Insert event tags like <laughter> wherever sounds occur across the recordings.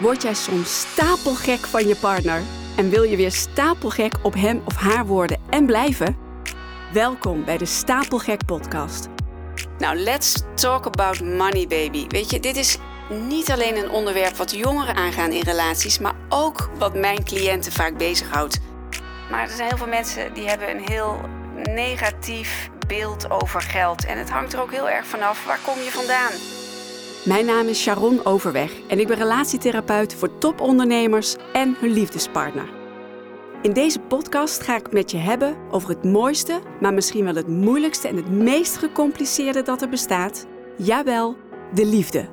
Word jij soms stapelgek van je partner en wil je weer stapelgek op hem of haar worden en blijven? Welkom bij de Stapelgek Podcast. Nou, let's talk about money, baby. Weet je, dit is niet alleen een onderwerp wat jongeren aangaan in relaties, maar ook wat mijn cliënten vaak bezighoudt. Maar er zijn heel veel mensen die hebben een heel negatief beeld over geld. En het hangt er ook heel erg vanaf waar kom je vandaan. Mijn naam is Sharon Overweg en ik ben relatietherapeut voor topondernemers en hun liefdespartner. In deze podcast ga ik met je hebben over het mooiste, maar misschien wel het moeilijkste en het meest gecompliceerde dat er bestaat. Jawel, de liefde.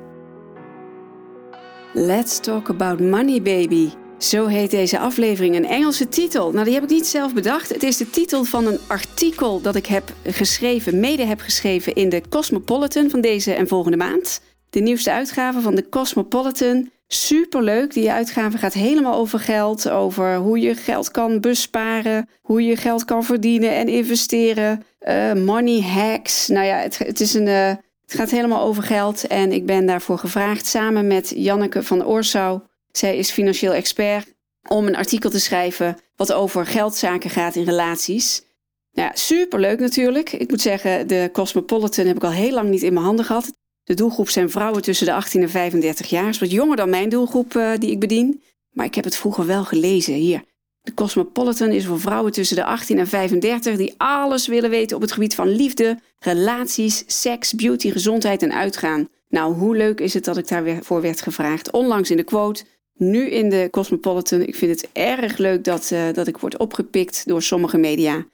Let's talk about money, baby. Zo heet deze aflevering, een Engelse titel. Nou, die heb ik niet zelf bedacht. Het is de titel van een artikel dat ik heb geschreven, mede heb geschreven in de Cosmopolitan van deze en volgende maand de nieuwste uitgave van de Cosmopolitan. Superleuk. Die uitgave gaat helemaal over geld, over hoe je geld kan besparen, hoe je geld kan verdienen en investeren. Uh, money hacks. Nou ja, het, het is een, uh, het gaat helemaal over geld. En ik ben daarvoor gevraagd samen met Janneke van Oorsouw. Zij is financieel expert om een artikel te schrijven wat over geldzaken gaat in relaties. Nou ja, superleuk natuurlijk. Ik moet zeggen, de Cosmopolitan heb ik al heel lang niet in mijn handen gehad. De doelgroep zijn vrouwen tussen de 18 en 35 jaar. Is wat jonger dan mijn doelgroep uh, die ik bedien. Maar ik heb het vroeger wel gelezen. Hier. De Cosmopolitan is voor vrouwen tussen de 18 en 35 die alles willen weten op het gebied van liefde, relaties, seks, beauty, gezondheid en uitgaan. Nou, hoe leuk is het dat ik daarvoor werd gevraagd? Onlangs in de quote, nu in de Cosmopolitan. Ik vind het erg leuk dat, uh, dat ik word opgepikt door sommige media.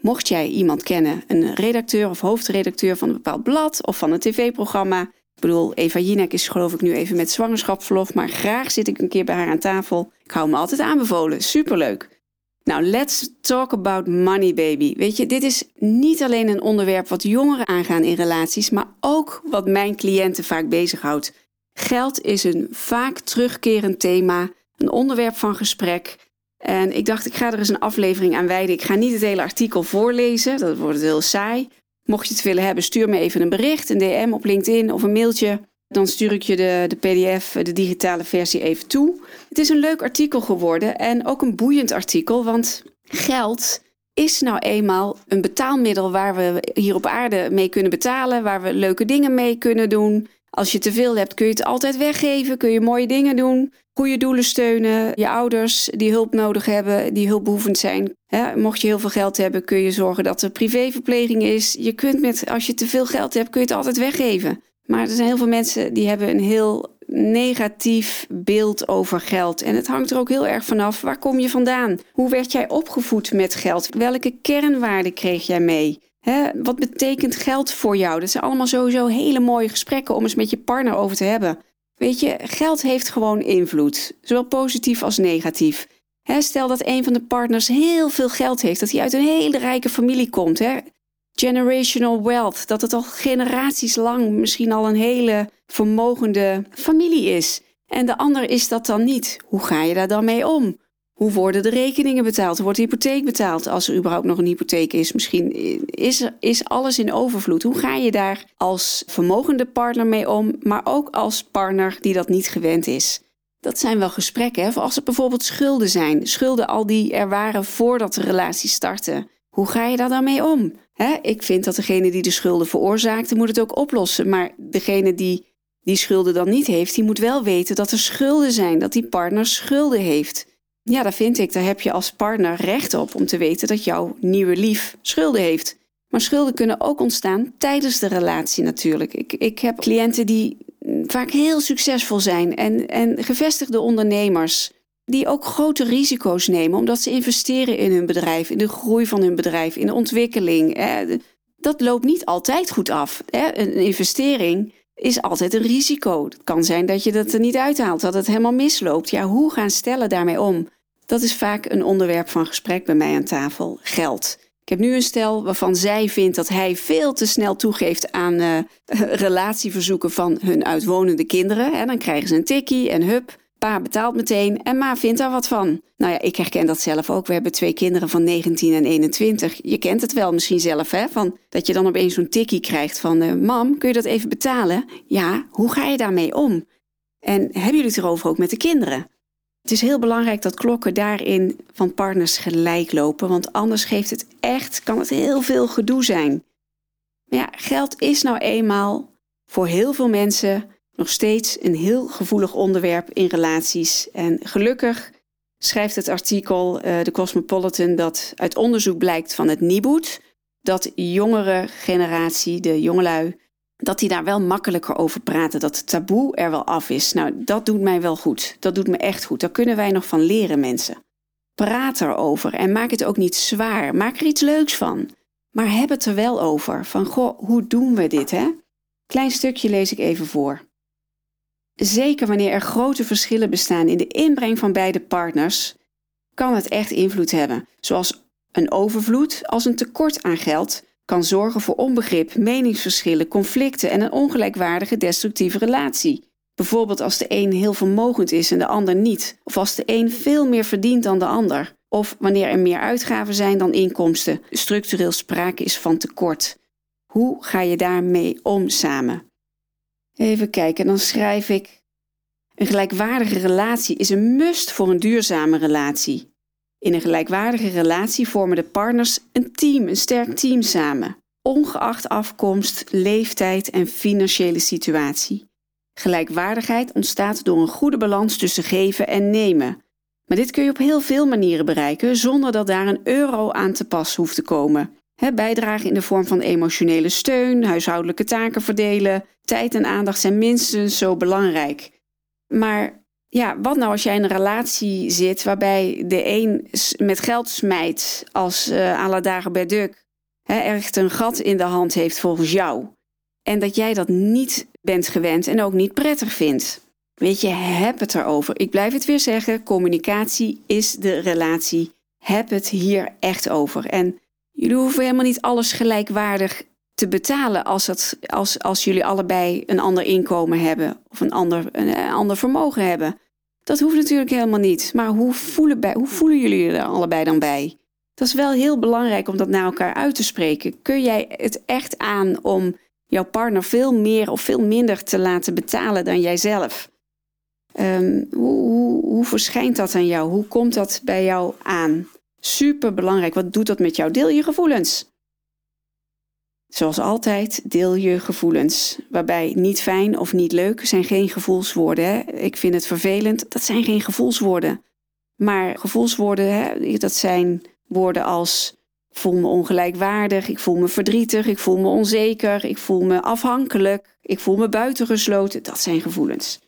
Mocht jij iemand kennen, een redacteur of hoofdredacteur van een bepaald blad of van een tv-programma. Ik bedoel, Eva Jinek is geloof ik nu even met zwangerschapsverlof, maar graag zit ik een keer bij haar aan tafel. Ik hou me altijd aanbevolen, superleuk. Nou, let's talk about money, baby. Weet je, dit is niet alleen een onderwerp wat jongeren aangaan in relaties, maar ook wat mijn cliënten vaak bezighoudt. Geld is een vaak terugkerend thema, een onderwerp van gesprek. En ik dacht, ik ga er eens een aflevering aan wijden. Ik ga niet het hele artikel voorlezen, dat wordt heel saai. Mocht je het willen hebben, stuur me even een bericht, een DM op LinkedIn of een mailtje. Dan stuur ik je de, de PDF, de digitale versie, even toe. Het is een leuk artikel geworden en ook een boeiend artikel, want geld is nou eenmaal een betaalmiddel waar we hier op aarde mee kunnen betalen, waar we leuke dingen mee kunnen doen. Als je te veel hebt, kun je het altijd weggeven, kun je mooie dingen doen goede doelen steunen. Je ouders die hulp nodig hebben, die hulpbehoevend zijn. mocht je heel veel geld hebben, kun je zorgen dat er privéverpleging is. Je kunt met, als je te veel geld hebt, kun je het altijd weggeven. Maar er zijn heel veel mensen die hebben een heel negatief beeld over geld. En het hangt er ook heel erg vanaf, waar kom je vandaan? Hoe werd jij opgevoed met geld? Welke kernwaarden kreeg jij mee? Wat betekent geld voor jou? Dat zijn allemaal sowieso hele mooie gesprekken om eens met je partner over te hebben. Weet je, geld heeft gewoon invloed, zowel positief als negatief. stel dat een van de partners heel veel geld heeft, dat hij uit een hele rijke familie komt. Hè? Generational wealth, dat het al generaties lang misschien al een hele vermogende familie is. En de ander is dat dan niet. Hoe ga je daar dan mee om? Hoe worden de rekeningen betaald? Wordt de hypotheek betaald als er überhaupt nog een hypotheek is? Misschien is, is alles in overvloed. Hoe ga je daar als vermogende partner mee om, maar ook als partner die dat niet gewend is? Dat zijn wel gesprekken. Hè? Als er bijvoorbeeld schulden zijn, schulden al die er waren voordat de relatie startte. Hoe ga je daar dan mee om? Ik vind dat degene die de schulden veroorzaakte, moet het ook oplossen. Maar degene die die schulden dan niet heeft, die moet wel weten dat er schulden zijn, dat die partner schulden heeft. Ja, dat vind ik. Daar heb je als partner recht op om te weten dat jouw nieuwe lief schulden heeft. Maar schulden kunnen ook ontstaan tijdens de relatie natuurlijk. Ik, ik heb cliënten die vaak heel succesvol zijn en, en gevestigde ondernemers. Die ook grote risico's nemen omdat ze investeren in hun bedrijf, in de groei van hun bedrijf, in de ontwikkeling. Dat loopt niet altijd goed af. Een investering is altijd een risico. Het kan zijn dat je dat er niet uithaalt, dat het helemaal misloopt. Ja, hoe gaan stellen daarmee om? Dat is vaak een onderwerp van gesprek bij mij aan tafel. Geld. Ik heb nu een stel waarvan zij vindt dat hij veel te snel toegeeft aan uh, <laughs> relatieverzoeken van hun uitwonende kinderen. En dan krijgen ze een tikkie en hup, pa betaalt meteen en ma vindt daar wat van. Nou ja, ik herken dat zelf ook. We hebben twee kinderen van 19 en 21. Je kent het wel misschien zelf, hè? Van dat je dan opeens zo'n tikkie krijgt van... Uh, mam, kun je dat even betalen? Ja, hoe ga je daarmee om? En hebben jullie het erover ook met de kinderen? Het is heel belangrijk dat klokken daarin van partners gelijk lopen, want anders geeft het echt, kan het heel veel gedoe zijn. Maar ja, geld is nou eenmaal voor heel veel mensen nog steeds een heel gevoelig onderwerp in relaties. En gelukkig schrijft het artikel uh, The Cosmopolitan dat uit onderzoek blijkt van het Nibud dat jongere generatie, de jongelui, dat die daar wel makkelijker over praten. Dat het taboe er wel af is. Nou, dat doet mij wel goed. Dat doet me echt goed. Daar kunnen wij nog van leren, mensen. Praat erover en maak het ook niet zwaar. Maak er iets leuks van. Maar heb het er wel over. Van, goh, hoe doen we dit, hè? Klein stukje lees ik even voor. Zeker wanneer er grote verschillen bestaan in de inbreng van beide partners, kan het echt invloed hebben. Zoals een overvloed als een tekort aan geld kan zorgen voor onbegrip, meningsverschillen, conflicten en een ongelijkwaardige destructieve relatie. Bijvoorbeeld als de een heel vermogend is en de ander niet, of als de een veel meer verdient dan de ander, of wanneer er meer uitgaven zijn dan inkomsten, structureel sprake is van tekort. Hoe ga je daarmee om samen? Even kijken, dan schrijf ik. Een gelijkwaardige relatie is een must voor een duurzame relatie. In een gelijkwaardige relatie vormen de partners een team, een sterk team samen, ongeacht afkomst, leeftijd en financiële situatie. Gelijkwaardigheid ontstaat door een goede balans tussen geven en nemen. Maar dit kun je op heel veel manieren bereiken zonder dat daar een euro aan te pas hoeft te komen. Bijdragen in de vorm van emotionele steun, huishoudelijke taken verdelen, tijd en aandacht zijn minstens zo belangrijk. Maar ja, wat nou als jij in een relatie zit waarbij de een met geld smijt als uh, à la bij Duk, echt een gat in de hand heeft volgens jou. En dat jij dat niet bent gewend en ook niet prettig vindt. Weet je, heb het erover. Ik blijf het weer zeggen, communicatie is de relatie. Heb het hier echt over. En jullie hoeven helemaal niet alles gelijkwaardig te betalen als, het, als, als jullie allebei een ander inkomen hebben of een ander, een, ander vermogen hebben. Dat hoeft natuurlijk helemaal niet. Maar hoe voelen, bij, hoe voelen jullie er allebei dan bij? Dat is wel heel belangrijk om dat naar elkaar uit te spreken. Kun jij het echt aan om jouw partner veel meer of veel minder te laten betalen dan jijzelf? Um, hoe, hoe, hoe verschijnt dat aan jou? Hoe komt dat bij jou aan? Super belangrijk. Wat doet dat met jou? Deel je gevoelens. Zoals altijd, deel je gevoelens. Waarbij niet fijn of niet leuk zijn geen gevoelswoorden. Hè? Ik vind het vervelend, dat zijn geen gevoelswoorden. Maar gevoelswoorden, hè, dat zijn woorden als ik voel me ongelijkwaardig, ik voel me verdrietig, ik voel me onzeker, ik voel me afhankelijk, ik voel me buitengesloten. Dat zijn gevoelens.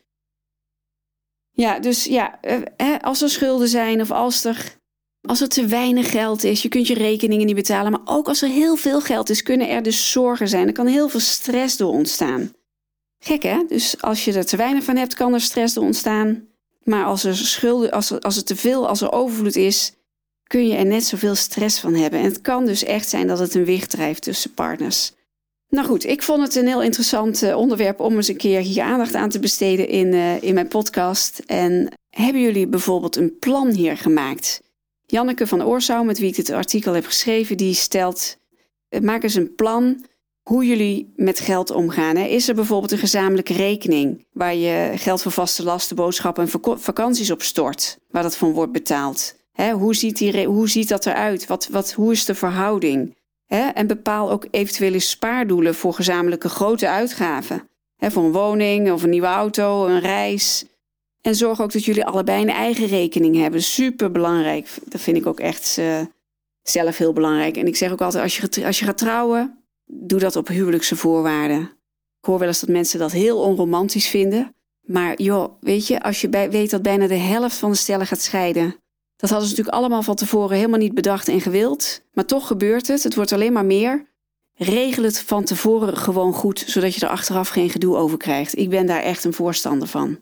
Ja, dus ja, eh, als er schulden zijn of als er als er te weinig geld is, je kunt je rekeningen niet betalen, maar ook als er heel veel geld is, kunnen er dus zorgen zijn. Er kan heel veel stress door ontstaan. Gek hè? Dus als je er te weinig van hebt, kan er stress door ontstaan. Maar als er schulden, als er, als er te veel, als er overvloed is, kun je er net zoveel stress van hebben. En het kan dus echt zijn dat het een wicht drijft tussen partners. Nou goed, ik vond het een heel interessant eh, onderwerp om eens een keer hier aandacht aan te besteden in, uh, in mijn podcast. En hebben jullie bijvoorbeeld een plan hier gemaakt? Janneke van Oorsouw, met wie ik dit artikel heb geschreven, die stelt: eh, maak eens een plan hoe jullie met geld omgaan. Is er bijvoorbeeld een gezamenlijke rekening waar je geld voor vaste lasten, boodschappen en vakanties op stort, waar dat van wordt betaald? hoe, ziet die, hoe ziet dat eruit? Wat, wat, hoe is de verhouding? en bepaal ook eventuele spaardoelen voor gezamenlijke grote uitgaven. voor een woning of een nieuwe auto, een reis. En zorg ook dat jullie allebei een eigen rekening hebben. Super belangrijk. Dat vind ik ook echt uh, zelf heel belangrijk. En ik zeg ook altijd: als je, als je gaat trouwen, doe dat op huwelijkse voorwaarden. Ik hoor wel eens dat mensen dat heel onromantisch vinden. Maar joh, weet je, als je weet dat bijna de helft van de stellen gaat scheiden. Dat hadden ze natuurlijk allemaal van tevoren helemaal niet bedacht en gewild. Maar toch gebeurt het. Het wordt alleen maar meer. Regel het van tevoren gewoon goed, zodat je er achteraf geen gedoe over krijgt. Ik ben daar echt een voorstander van.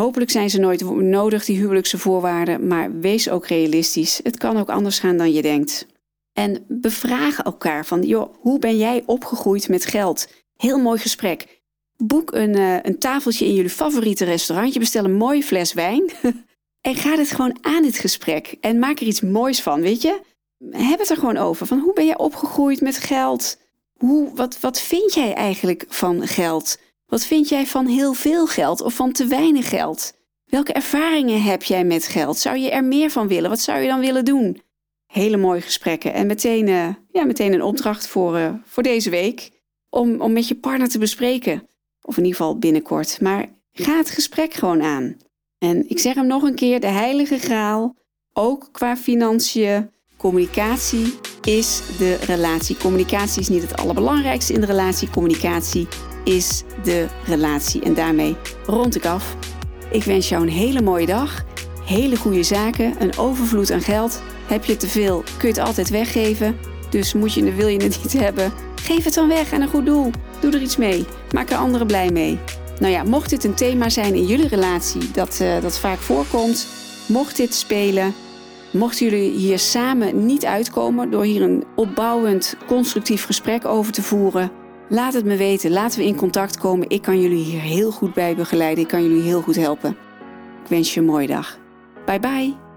Hopelijk zijn ze nooit nodig, die huwelijkse voorwaarden, maar wees ook realistisch. Het kan ook anders gaan dan je denkt. En bevraag elkaar van, joh, hoe ben jij opgegroeid met geld? Heel mooi gesprek. Boek een, uh, een tafeltje in jullie favoriete restaurantje, bestel een mooie fles wijn <laughs> en ga dit gewoon aan, dit gesprek. En maak er iets moois van, weet je? Heb het er gewoon over. Van hoe ben jij opgegroeid met geld? Hoe, wat, wat vind jij eigenlijk van geld? Wat vind jij van heel veel geld of van te weinig geld? Welke ervaringen heb jij met geld? Zou je er meer van willen? Wat zou je dan willen doen? Hele mooie gesprekken. En meteen, uh, ja, meteen een opdracht voor, uh, voor deze week. Om, om met je partner te bespreken. Of in ieder geval binnenkort. Maar ga het gesprek gewoon aan. En ik zeg hem nog een keer: de heilige graal. Ook qua financiën. Communicatie is de relatie. Communicatie is niet het allerbelangrijkste in de relatie. Communicatie is de relatie. En daarmee rond ik af. Ik wens jou een hele mooie dag. Hele goede zaken. Een overvloed aan geld. Heb je te veel, kun je het altijd weggeven. Dus moet je, wil je het niet <laughs> hebben, geef het dan weg aan een goed doel. Doe er iets mee. Maak er anderen blij mee. Nou ja, mocht dit een thema zijn in jullie relatie dat, uh, dat vaak voorkomt, mocht dit spelen, mochten jullie hier samen niet uitkomen door hier een opbouwend, constructief gesprek over te voeren, laat het me weten. Laten we in contact komen. Ik kan jullie hier heel goed bij begeleiden. Ik kan jullie heel goed helpen. Ik wens je een mooie dag. Bye bye.